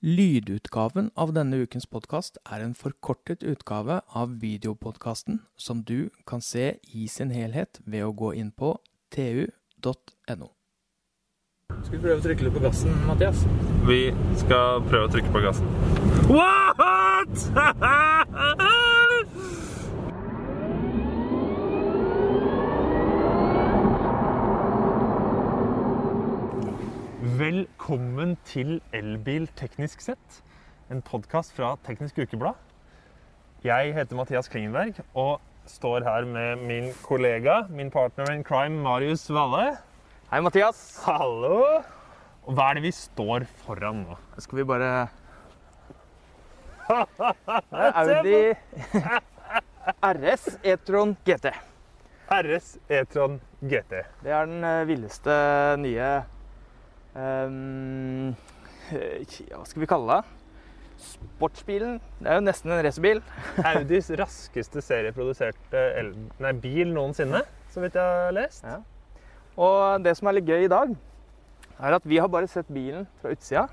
Lydutgaven av denne ukens podkast er en forkortet utgave av videopodkasten, som du kan se i sin helhet ved å gå inn på tu.no. Skal vi prøve å trykke litt på gassen, Mathias? Vi skal prøve å trykke på gassen. What?! Velkommen til Elbil teknisk sett, en podkast fra Teknisk Ukeblad. Jeg heter Mathias Klingenberg og står her med min kollega, min partner in crime, Marius Valle. Hei, Mathias. Hallo! Og hva er det vi står foran nå? Skal vi bare Audi RS E-tron GT. RS E-tron GT. Det er den eh, villeste nye ehm, Hva skal vi kalle det? Sportsbilen. Det er jo nesten en racerbil. Audis raskeste serieproduserte nei, bil noensinne, så vidt jeg har lest. Ja. Og det som er litt gøy i dag, er at vi har bare sett bilen fra utsida.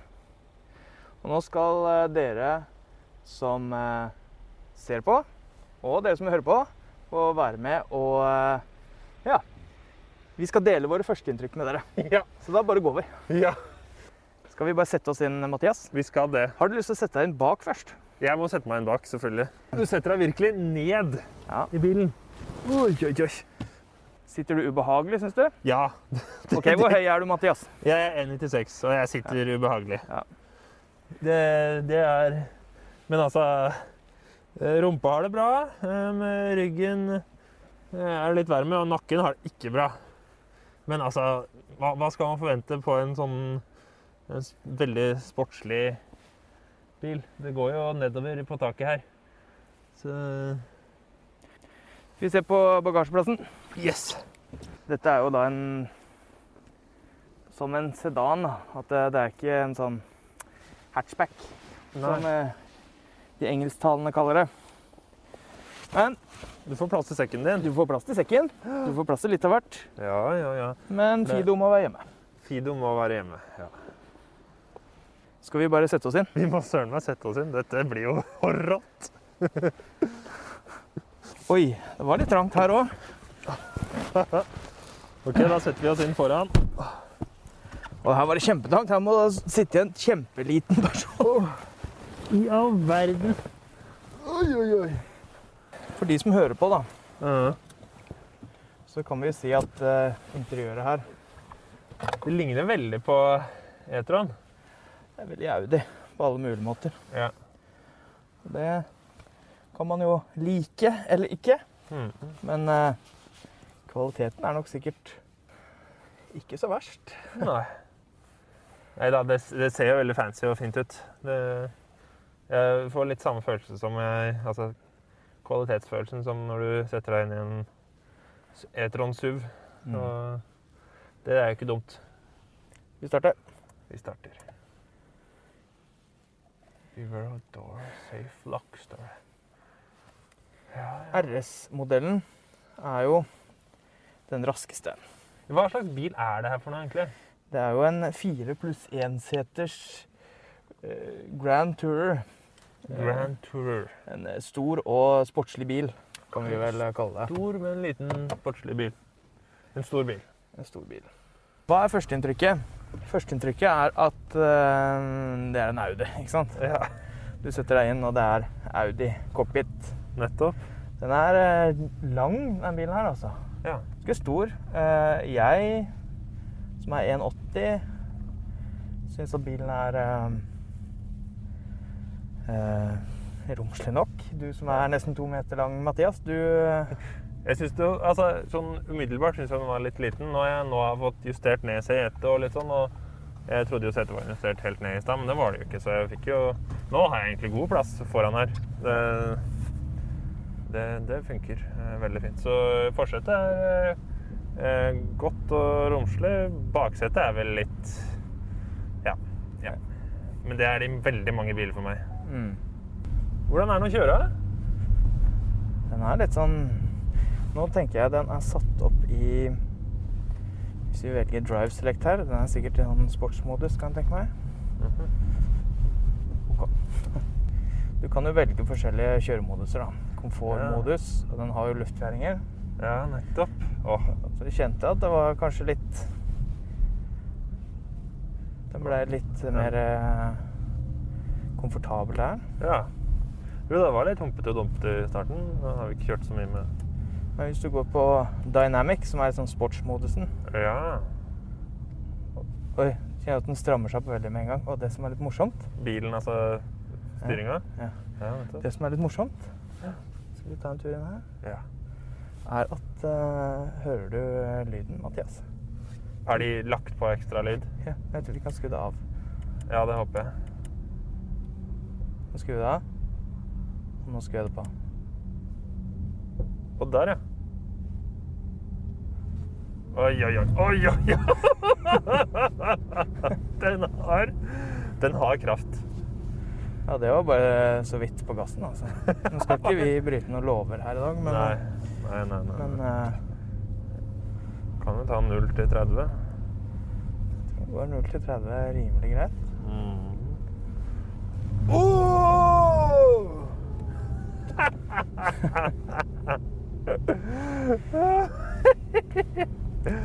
Og nå skal eh, dere som eh, ser på, og dere som hører på, få være med og eh, Ja. Vi skal dele våre førsteinntrykk med dere. Ja. Så da bare går vi. ja, Skal vi bare sette oss inn, Mathias? vi skal det. Har du lyst til å sette deg inn bak først? Jeg må sette meg inn bak, selvfølgelig. Du setter deg virkelig ned Ja. i bilen. Oi, oi, oi. Sitter du ubehagelig, syns du? Ja. Ok, Hvor høy er du, Mathias? Jeg er 1,96, og jeg sitter ubehagelig. Ja. Det, det er Men altså eh, Rumpa har det bra. eh, Med ryggen eh, er litt verre med, og nakken har det ikke bra. Men altså, hva, hva skal man forvente på en sånn en veldig sportslig bil? Det går jo nedover på taket her. Så Vi ser på bagasjeplassen. Yes! Dette er jo da en Som en sedan. At det, det er ikke en sånn hatchback, som eh, de engelsktalende kaller det. Men Du får plass til sekken din. du får plass til sekken. Du får plass til litt av hvert. Ja, ja, ja. Men Fido må være hjemme. Fido må være hjemme. Ja. Skal vi bare sette oss inn? Vi må søren meg sette oss inn. Dette blir jo rått. Oi, det var litt trangt her òg. Ok, da setter vi oss inn foran. Og her var det kjempetrangt. Her må det sitte en kjempeliten person. I all verden. Oi, oi, oi. For de som hører på, da, Ja. så kan vi si at uh, interiøret her Det ligner veldig på E-tron. er veldig Audi på alle mulige måter. Ja. Det kan man jo like eller ikke, Mm. men uh, kvaliteten er nok sikkert ikke så verst. Nei. Nei da, det, det ser jo veldig fancy og fint ut. Det, jeg får litt samme følelse som jeg Altså kvalitetsfølelsen som når du setter deg inn i en E-tron SUV. Mm. Og det er jo ikke dumt. Vi starter. Vi starter. Vivero door, safe lock, står det. Ja, ja. RS-modellen er jo den raskeste. Hva slags bil er det her for noe, egentlig? Det er jo en fire pluss én-seters eh, Grand Tourer. Grand Tourer. En eh, stor og sportslig bil, kan vi vel kalle det. Stor, men liten sportslig bil. En stor bil. En stor bil. Hva er førsteinntrykket? Førsteinntrykket er at eh, det er en Audi, ikke sant? Ja, Du setter deg inn, og det er Audi cockpit. nettopp. Den er eh, lang, den bilen her, altså. Ja. Ganske stor. Uh, jeg, som er 1,80, syns at bilen er eh, eh, romslig nok. Du som er nesten to meter lang, Mathias, du eh, Jeg synes det, altså, sånn Umiddelbart syns jeg den var litt liten. Nå har jeg nå har fått justert ned setet og litt sånn. og Jeg trodde jo setet var justert helt ned i stad, men det var det jo ikke. Så jeg fikk jo Nå har jeg egentlig god plass foran her. Det, det, det funker eh, veldig fint. Så forsetet er eh, godt og romslig. Baksetet er vel litt ja, ja. Men det er de veldig mange biler for meg. Mm. Hvordan er den å kjøre? Den er litt sånn Nå tenker jeg den er satt opp i Hvis vi velger drive select her Den er sikkert i sånn sportsmodus, kan jeg tenke meg. Du kan jo velge forskjellige kjøremoduser. da. Komfortmodus, og den har jo luftfjæringer. Ja, nettopp. Åh, Så jeg kjente at det var kanskje litt Den ble litt mer eh, det er. ja. Jo, det var litt humpete og dumpete i starten. Da har vi ikke kjørt så mye med Men hvis du går på Dynamic, som er sånn sportsmodusen Ja. Oi, kjenner at den strammer seg opp veldig med en gang. Og det som er litt morsomt Bilen, altså styringa? Ja. Ja, nettopp. Det som er litt morsomt Skal vi ta en tur inn her? Ja. Er at uh, Hører du eh, lyden, Mathias? Er de lagt på ekstra lyd? Ja, jeg tror vi kan skru det av. Ja, det håper jeg. Nå skrur vi det av. Og nå skrur jeg det på. Og der, ja. Oi, oi, oi. Oi, oi. Den har Den har kraft. Ja, det var bare så vidt på gassen, altså. Nå skal ikke vi bryte noen lover her i dag, men, Nei. Nei, nei, nei. men uh, Kan jo ta 0 til 30. det går 0 til 30 rimelig greit. Mm.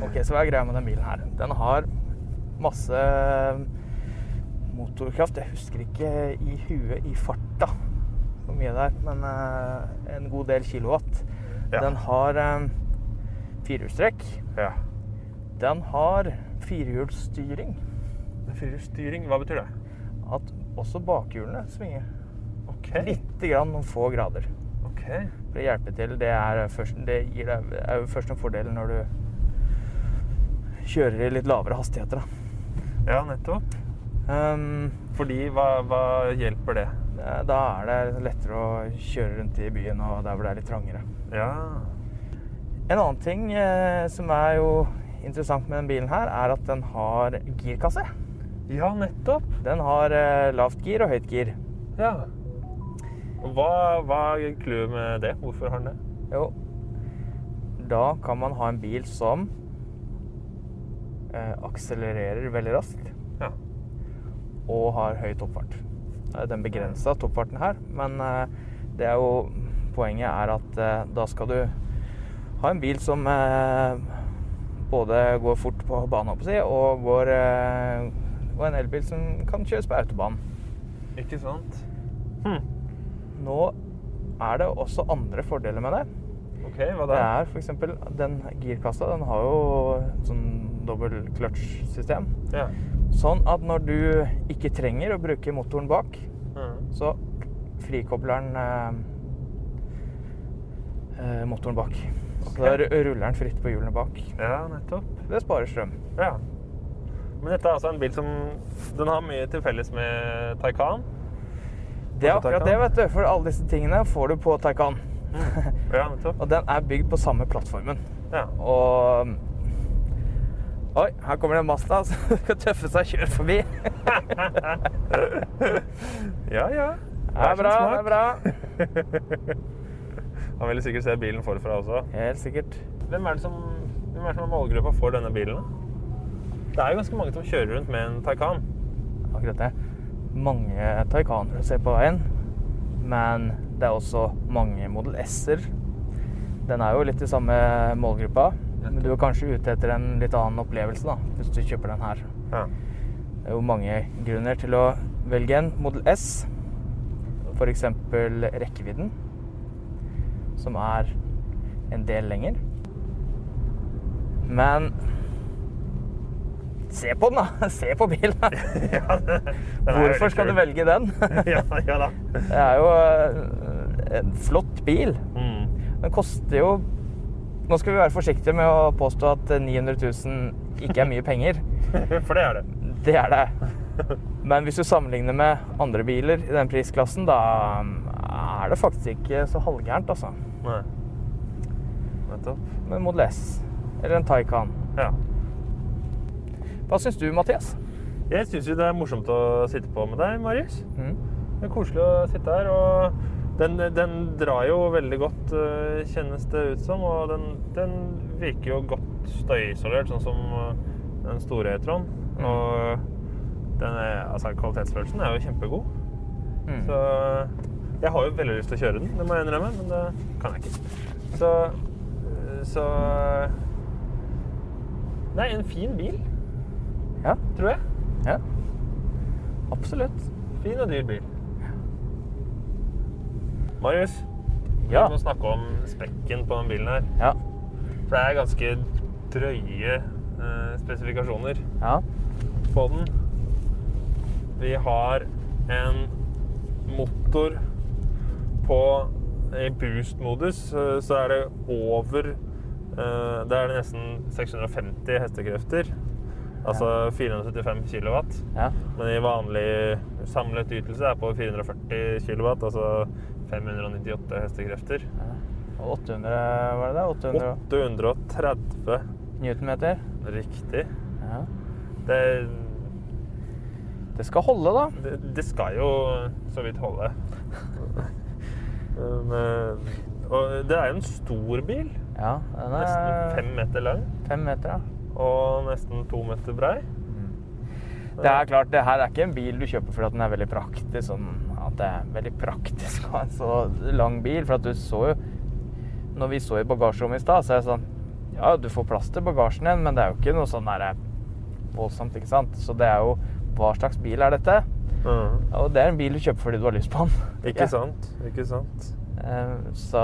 Ok, så hva er greia med den bilen her? Den har masse motorkraft. Jeg husker ikke i huet i farta hvor mye det er, men eh, en god del kilowatt. Ja. Den har firehjulstrekk. Ja. Den har firehjulsstyring. Firehjulsstyring, hva betyr det? Også bakhjulene svinger. OK. Lite grann noen få grader. Ok. For å hjelpe til. Det er, først, det gir deg, er jo først en fordel når du kjører i litt lavere hastigheter. Da, Ja, nettopp. um, Fordi hva, hva hjelper det? da er det lettere å kjøre rundt i byen og der hvor det er litt trangere. Ja. En annen ting eh, som er jo interessant med denne bilen her, er at den har girkasse. Ja, nettopp. Den har eh, lavt gir og høyt gir. Ja. Hva, hva er clouet med det? Hvorfor har den det? Jo, da kan man ha en bil som eh, akselererer veldig raskt Ja. og har høy toppfart. Den begrensa toppfarten her, men eh, det er jo Poenget er at eh, da skal du ha en bil som eh, både går fort på banen, og går eh, og en elbil som kan kjøres på autobahn. Ikke sant? Hm. Nå er det også andre fordeler med det. OK, hva Det da? er f.eks. den girkassa. Den har jo et sånn dobbel clutch-system. Ja. Sånn at når du ikke trenger å bruke motoren bak, mm. så frikobler den eh, eh, motoren bak. Så da ruller den fritt på hjulene bak. ja, nettopp. Det sparer strøm. Ja. Men dette er altså en bil som Den har mye til felles med Taycan. Det er akkurat det, vet du. For alle disse tingene får du på Taycan. Ja. Og den er bygd på samme plattformen. Ja. Og Oi, her kommer det en Mazda som skal tøffe seg og kjøre forbi. ja, ja. Det er bra, det er bra. Han ville sikkert se bilen forfra også. Helt sikkert. Hvem er det som, hvem er, det som er målgruppa for denne bilen? Det er jo ganske mange som kjører rundt med en Taycan. Akkurat det. Mange Taycaner ser på veien. Men det er også mange Model S-er. Den er jo litt i samme målgruppa. Men du er kanskje ute etter en litt annen opplevelse da, hvis du kjøper den her. Ja. Det er jo mange grunner til å velge en Model S. F.eks. rekkevidden, som er en del lenger. Men se på den, da! Se på bilen! ja Hvorfor skal du velge den? ja, ja da. Det er jo eh, en flott bil. Mm. Den koster jo Nå skal vi være forsiktige med å påstå at 900 000 ikke er mye penger. For det er det. Det er det. Men hvis du sammenligner med andre biler i den prisklassen, da er det faktisk ikke så halvgærent, altså. Nei. Nettopp. Men Model S eller en Taycan. Ja. Hva syns du, Mathias? Jeg syns jo det er morsomt å sitte på med deg, Marius. Mm. Det er koselig å sitte her. og den, den drar jo veldig godt, øh, kjennes det ut som. Og den, den virker jo godt støyisolert, sånn som øh, den store E-tron. Mm. Og den er, altså, kvalitetsfølelsen er jo kjempegod. Mm. Så Jeg har jo veldig lyst til å kjøre den, det må jeg innrømme, men det kan jeg ikke. Så Så Det er en fin bil, Ja. tror jeg. ja. Absolutt. Fin og dyr bil. Marius, Ja. vi må snakke om spekken på den bilen her. Ja. For det er ganske drøye eh, spesifikasjoner Ja. på den. Vi har en motor på I boost-modus eh, så er det over eh, Det er det nesten 650 hestekrefter. Altså 475 kilowatt. ja. Men i vanlig samlet ytelse er på 440 kilowatt, altså 598 hestekrefter. Og 800, var det det? 800 830 newtonmeter. riktig. Ja. Det, Det skal holde, da. det, det skal jo så vidt holde. Men, og det er jo en stor bil. Ja, den Nesten er fem meter lang fem meter, ja. Og nesten to meter brei. Det er klart, det her er ikke en bil du kjøper fordi den er veldig praktisk. Sånn at det er veldig praktisk å ha en så lang bil. For at du så jo Når vi så i bagasjerommet i stad, så er det sånn Ja, du får plass til bagasjen din, men det er jo ikke noe sånn der voldsomt, ikke sant? Så det er jo Hva slags bil er dette? Mm. Og det er en bil du kjøper fordi du har lyst på den. Ikke sant? Ikke sant? Eh, Så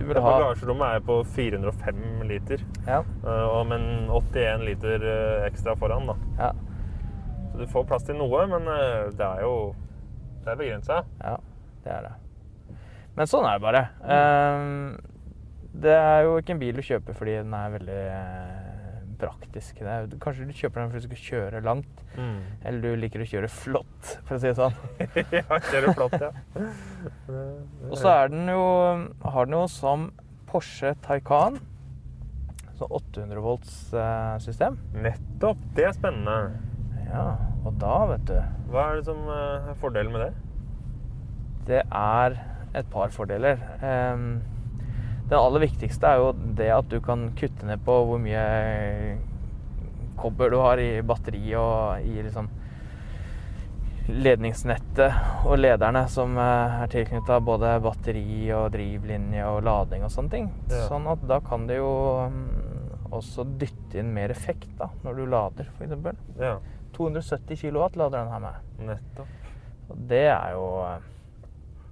du vil ha Bagasjerommet er på 405 liter, Ja. og men 81 liter eh, ekstra foran. da. Ja. Så du får plass til noe, men eh, det er jo det er begrensa. Ja, det er det. Men sånn er det bare. Ehm, det er jo ikke en bil du kjøper fordi den er veldig praktisk. Det er, kanskje du kjøper den fordi du skal kjøre langt, eller du liker å kjøre flott, for å si det sånn. ja, kjøre flott, ja. Og så er den jo, har den jo som Porsche Taycan, så 800 volts eh, system. Nettopp. Det er spennende. Ja, og da, vet du, Hva er det som eh, er fordelen med det? det er et par fordeler. Ehm, det aller viktigste er jo det at du kan kutte ned på hvor mye kobber du har i batteri og i liksom ledningsnettet og lederne som eh, er tilknytta både batteri og drivlinje og lading og sånne ting. Ja. Sånn at da kan det jo mm, også dytte inn mer effekt da, når du lader, f.eks. Ja, 270 kW lader den her med. nettopp. Og det er jo eh,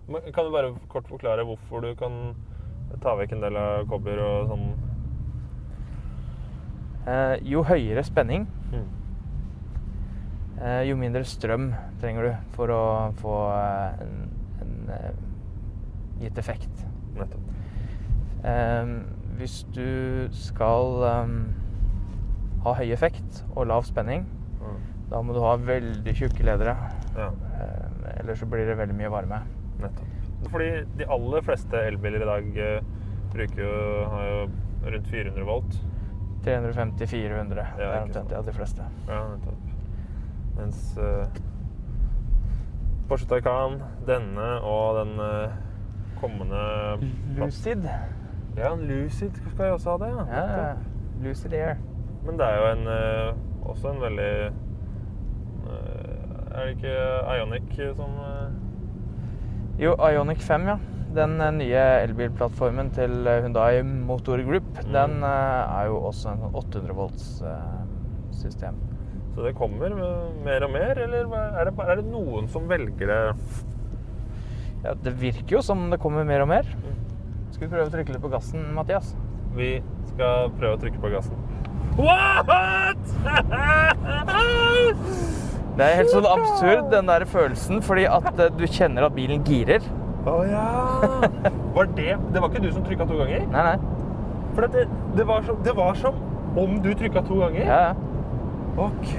Men Kan du bare kort forklare hvorfor du kan ta vekk en del av kobber og sånn? eh, Jo høyere spenning, Mm. eh, jo mindre strøm trenger du for å få eh, en, en eh, gitt effekt. Nettopp. Eh, hvis du skal eh, ha høy effekt og lav spenning, Mm. da må du ha veldig tjukke ledere. Ja, ellers så blir det veldig mye varme. nettopp. Fordi de aller fleste elbiler i dag eh, bruker jo, har jo rundt 400 volt. 350-400. det Ja, er omtrent ja, de fleste. Ja, nettopp. Mens uh, Porsche Taycan, denne og den uh, kommende Lucid. Ja, en Lucid skal jeg også ha det, ja. Ja. Lucid Air. Men det er jo en, uh, også en veldig Er det ikke Ionic som Jo, Ionic 5, ja. Den eh, nye elbilplattformen til Hundai Hyundai Motor Group, Mm. den eh, er jo også en 800 volts eh, system. Så det kommer eh, mer og mer, eller er det, er det noen som velger det? Ja, det virker jo som det kommer mer og mer. Mm. Skal vi prøve å trykke litt på gassen, Mathias? Vi skal prøve å trykke på gassen. What?! Det er helt sånn absurd, den der følelsen, fordi at eh, du kjenner at bilen girer. Å ja! Var det Det var ikke du som trykka to ganger? Nei, nei. For det, det, var som, det var som om du trykka to ganger? Ja, ja. OK.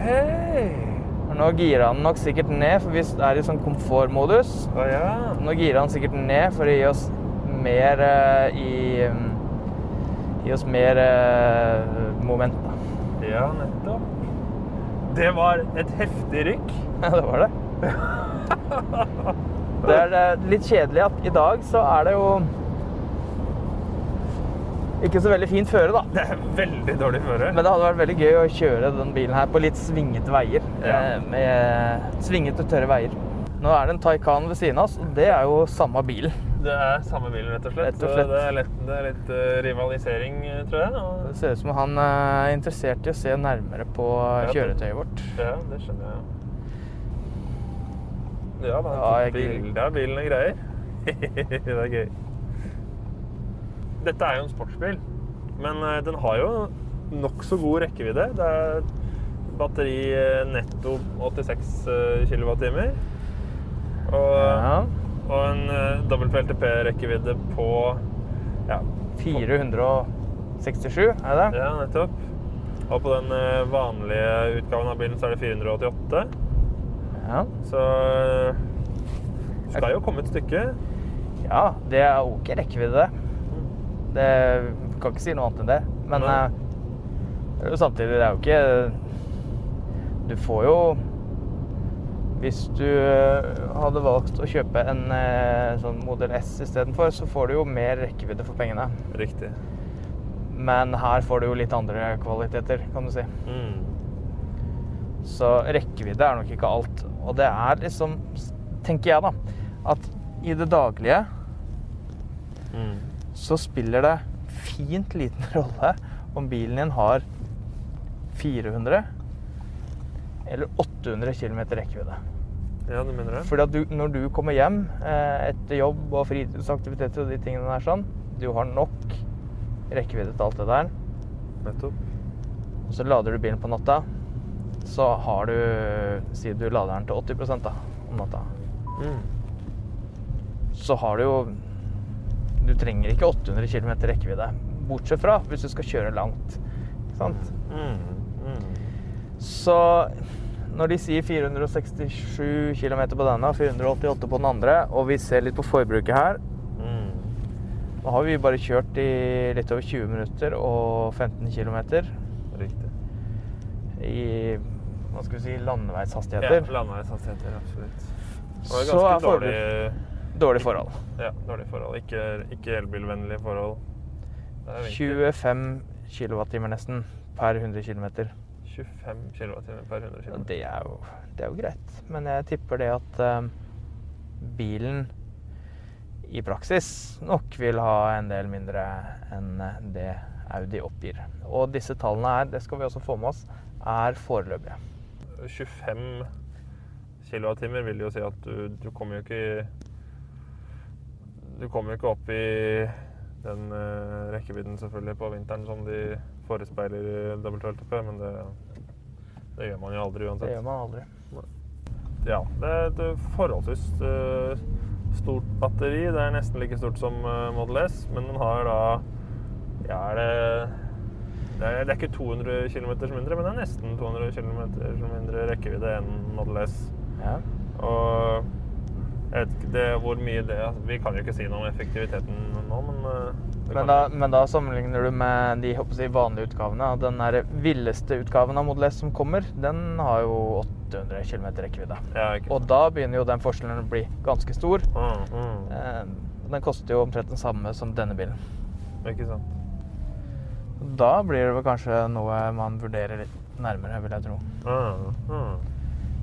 Nå girer han nok sikkert ned, for vi er i sånn komfortmodus. Å ja. Nå girer han sikkert ned for å gi oss mer uh, i um, Gi oss mer uh, moment, da. Ja, nettopp. Det var et heftig rykk. Ja, det var det. Det er litt kjedelig at i dag så er det jo ikke så veldig fint føre, da. Det er veldig dårlig føre. Men det hadde vært veldig gøy å kjøre den bilen her på litt svingete veier. Ja. eh, Med svingete, tørre veier. Nå er det en Taycan ved siden av oss, og det er jo samme bilen. Det er samme bilen, rett og slett. Rett og slett. Det er, litt, det er litt eh, rivalisering, eh, tror jeg. Og, Det ser ut som han er interessert i å se nærmere på det- kjøretøyet vårt. ja, det skjønner jeg. Ja, da Ja, jeg- bilde av bilen og greier. det er gøy. Dette er jo en sportsbil, men eh, den har jo nokså god rekkevidde. Det er batteri eh, netto 86 kWt. Og, Ja. Og en uh, WLTP-rekkevidde på ja, 467, er det det? ja, nettopp. Og på den eh, vanlige utgaven av bilen så er det 488. Ja. Så eh, skal jo komme et stykke. ja, det er ok rekkevidde. Det kan ikke si noe annet enn det. Men eh, er samtidig, det er jo ikke Du får jo Hvis du eh, hadde valgt å kjøpe en eh, sånn modell S istedenfor, så får du jo mer rekkevidde for pengene. Riktig. Men her får du jo litt andre kvaliteter, kan du si. Mm. Så rekkevidde er nok ikke alt. Og det er liksom, tenker jeg da, at i det daglige Mm. så spiller det fint liten rolle om bilen din har 400 eller 800 km rekkevidde. Ja, du mener det? Fordi at du, når du kommer hjem eh, etter jobb og fritidsaktiviteter og de tingene der sånn, du har nok rekkevidde til alt det der, Nettopp. og så lader du bilen på natta, så har du, si du lader den til 80 da, om natta, Mm. så har du jo, du trenger ikke 800 km rekkevidde, bortsett fra hvis du skal kjøre langt, ikke sant? Mm. Mm. Så når de sier 467 km på denne og 488 på den andre, og vi ser litt på forbruket her, Mm. nå har vi bare kjørt i litt over 20 minutter og 15 km Riktig. i hva skal vi si, Ja, landeveishastigheter. landeveishastigheter, absolutt. Det Så er dårlig, Dårlig forhold. ja, dårlig forhold. Ikke, ikke elbilvennlige forhold. Det er vinter. 25 kWt nesten per 100 km. 25 kWt per 100 km. Det er jo, det er jo greit. Men jeg tipper det at eh, bilen i praksis nok vil ha en del mindre enn det Audi oppgir. Og disse tallene her, det skal vi også få med oss, er foreløpige. 25 kWt vil jo si at du, du kommer jo ikke Du kommer jo ikke opp i den eh, rekkevidden selvfølgelig på vinteren som de forespeiler WLTP, men det, det gjør man jo aldri Det gjør man aldri. Ja, det er et eh, forholdsvis eh, stort batteri. Det er nesten like stort som eh, Model S, men den har da Ja, er det det er, det er ikke 200 km mindre, men det er nesten 200 km mindre rekkevidde enn Model S. Ja. Og jeg vet ikke det, hvor mye det Vi kan jo ikke si noe om effektiviteten nå, men Men da, men da sammenligner du med de jeg, vanlige utgavene. Den her villeste utgaven av Model S som kommer, den har jo 800 km rekkevidde. ja, Og da begynner jo den forskjellen å bli ganske stor. Mm, mm, Eh, Den koster jo omtrent den samme som denne bilen. ikke sant. Da blir det vel kanskje noe man vurderer litt nærmere, vil jeg tro. Mm, mm.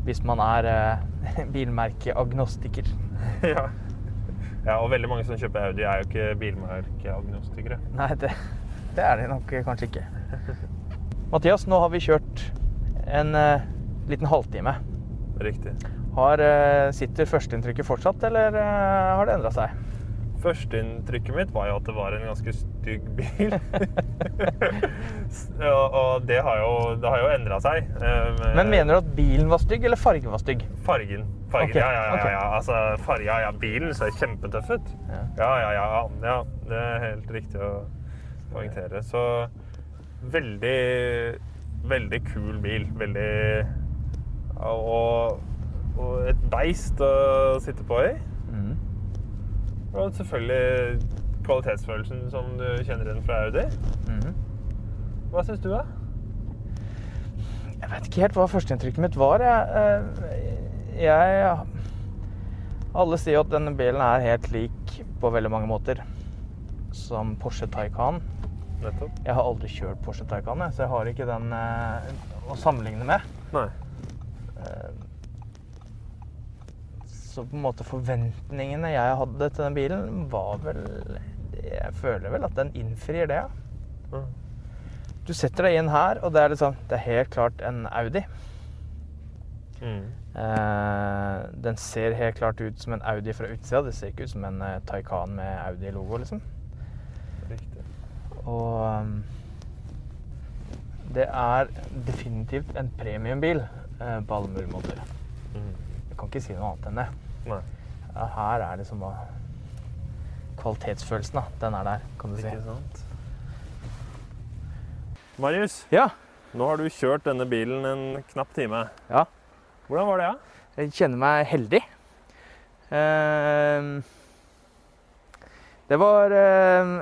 Hvis man er eh, bilmerkeagnostiker. ja. Ja, og veldig mange som kjøper Audi, er jo ikke bilmerkeagnostikere. Nei, det, det er de nok kanskje ikke. Mathias, nå har vi kjørt en uh, liten halvtime. Riktig. Har, uh, sitter førsteinntrykket fortsatt, eller uh, har det endra seg? Førsteinntrykket mitt var jo at det var en ganske stygg bil. og, og det har jo, det har jo endra seg. eh, Men mener du at bilen var stygg, eller fargen var stygg? Fargen. fargen okay. ja, ja, ja, ja. Altså, fargen, ja, ja. Bilen ser kjempetøff ut. Ja. Ja, ja, ja, ja. Det er helt riktig å poengtere. Så veldig, veldig kul bil. Veldig Og, og et beist å sitte på i. Og selvfølgelig kvalitetsfølelsen som du kjenner igjen fra Audi. Mhm. Hva syns du, da? Jeg vet ikke helt hva førsteinntrykket mitt var. Jeg, eh, jeg Alle sier at denne bilen er helt lik på veldig mange måter som Porsche Taycan. Nettopp. Jeg har aldri kjørt Porsche Taycan, så jeg har ikke den eh, å sammenligne med. Nei. Så på en måte forventningene jeg hadde til den bilen, var vel Jeg føler vel at den innfrir det. ja. Mm. Du setter deg inn her, og det er liksom Det er helt klart en Audi. Mm. Eh, den ser helt klart ut som en Audi fra utsida. Det ser ikke ut som en eh, Taycan med Audi-logo, liksom. Riktig. Og um, det er definitivt en premiumbil eh, på alle mulige måter. Mm. Jeg kan ikke si noe annet enn det. Nei, Her er liksom bare Kvalitetsfølelsen, da. Den er der, kan du si. ikke sant. Marius, Ja. nå har du kjørt denne bilen en knapp time. Ja. Hvordan var det, ja? Jeg kjenner meg heldig. Ehm, det var ehm,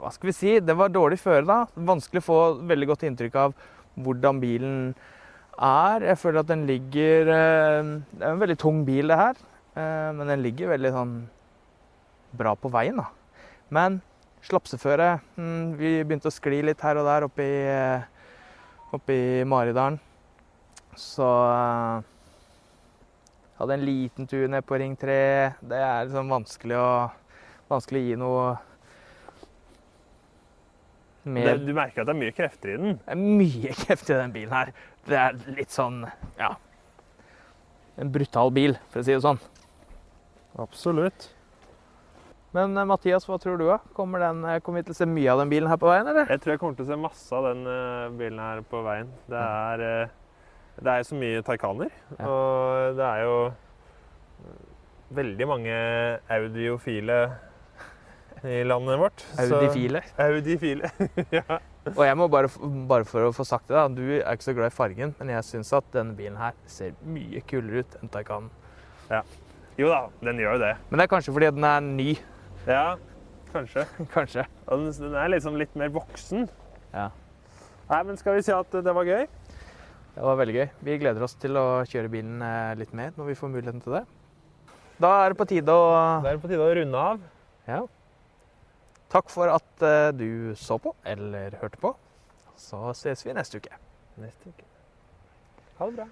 Hva skal vi si? Det var dårlig føre, da. Vanskelig å få veldig godt inntrykk av hvordan bilen er. Jeg føler at den ligger ehm, Det er en veldig tung bil, det her. Eh, men den ligger veldig sånn bra på veien, da. Men slapseføre mm, Vi begynte å skli litt her og der oppe i, eh, oppe i Maridalen. Så eh, hadde en liten tur ned på Ring 3. Det er liksom vanskelig å, vanskelig å gi noe Det, mer du merker at det er mye krefter i den. Det er mye kreft i den bilen her. Det er litt sånn ja. En brutal bil, for å si det sånn. Absolutt. Men eh, Mathias, hva tror du? da? Kommer, den, eh, kommer vi til å se mye av den bilen her på veien, eller? Jeg tror jeg kommer til å se masse av den eh, bilen her på veien. Det er, det er så mye Taycaner, Ja. og det er jo veldig mange audiofile i landet vårt. så- Audi-file. Audifile. ja. Og jeg må bare, bare for å få sagt det, da. Du er ikke så glad i fargen, men jeg syns at denne bilen her ser mye kulere ut enn Taycan. Jo da, den gjør jo det. Men det er kanskje fordi den er ny, Ja, kanskje. kanskje. Og den, den er liksom litt mer voksen. Ja. Nei, men skal vi si at det var gøy? Det var veldig gøy. Vi gleder oss til å kjøre bilen eh, litt mer når vi får muligheten til det. Da er det på tide å Da er det på tide å runde av. Ja. Takk for at eh, du så på, eller hørte på. Så ses vi neste uke. Neste uke. Ha det bra.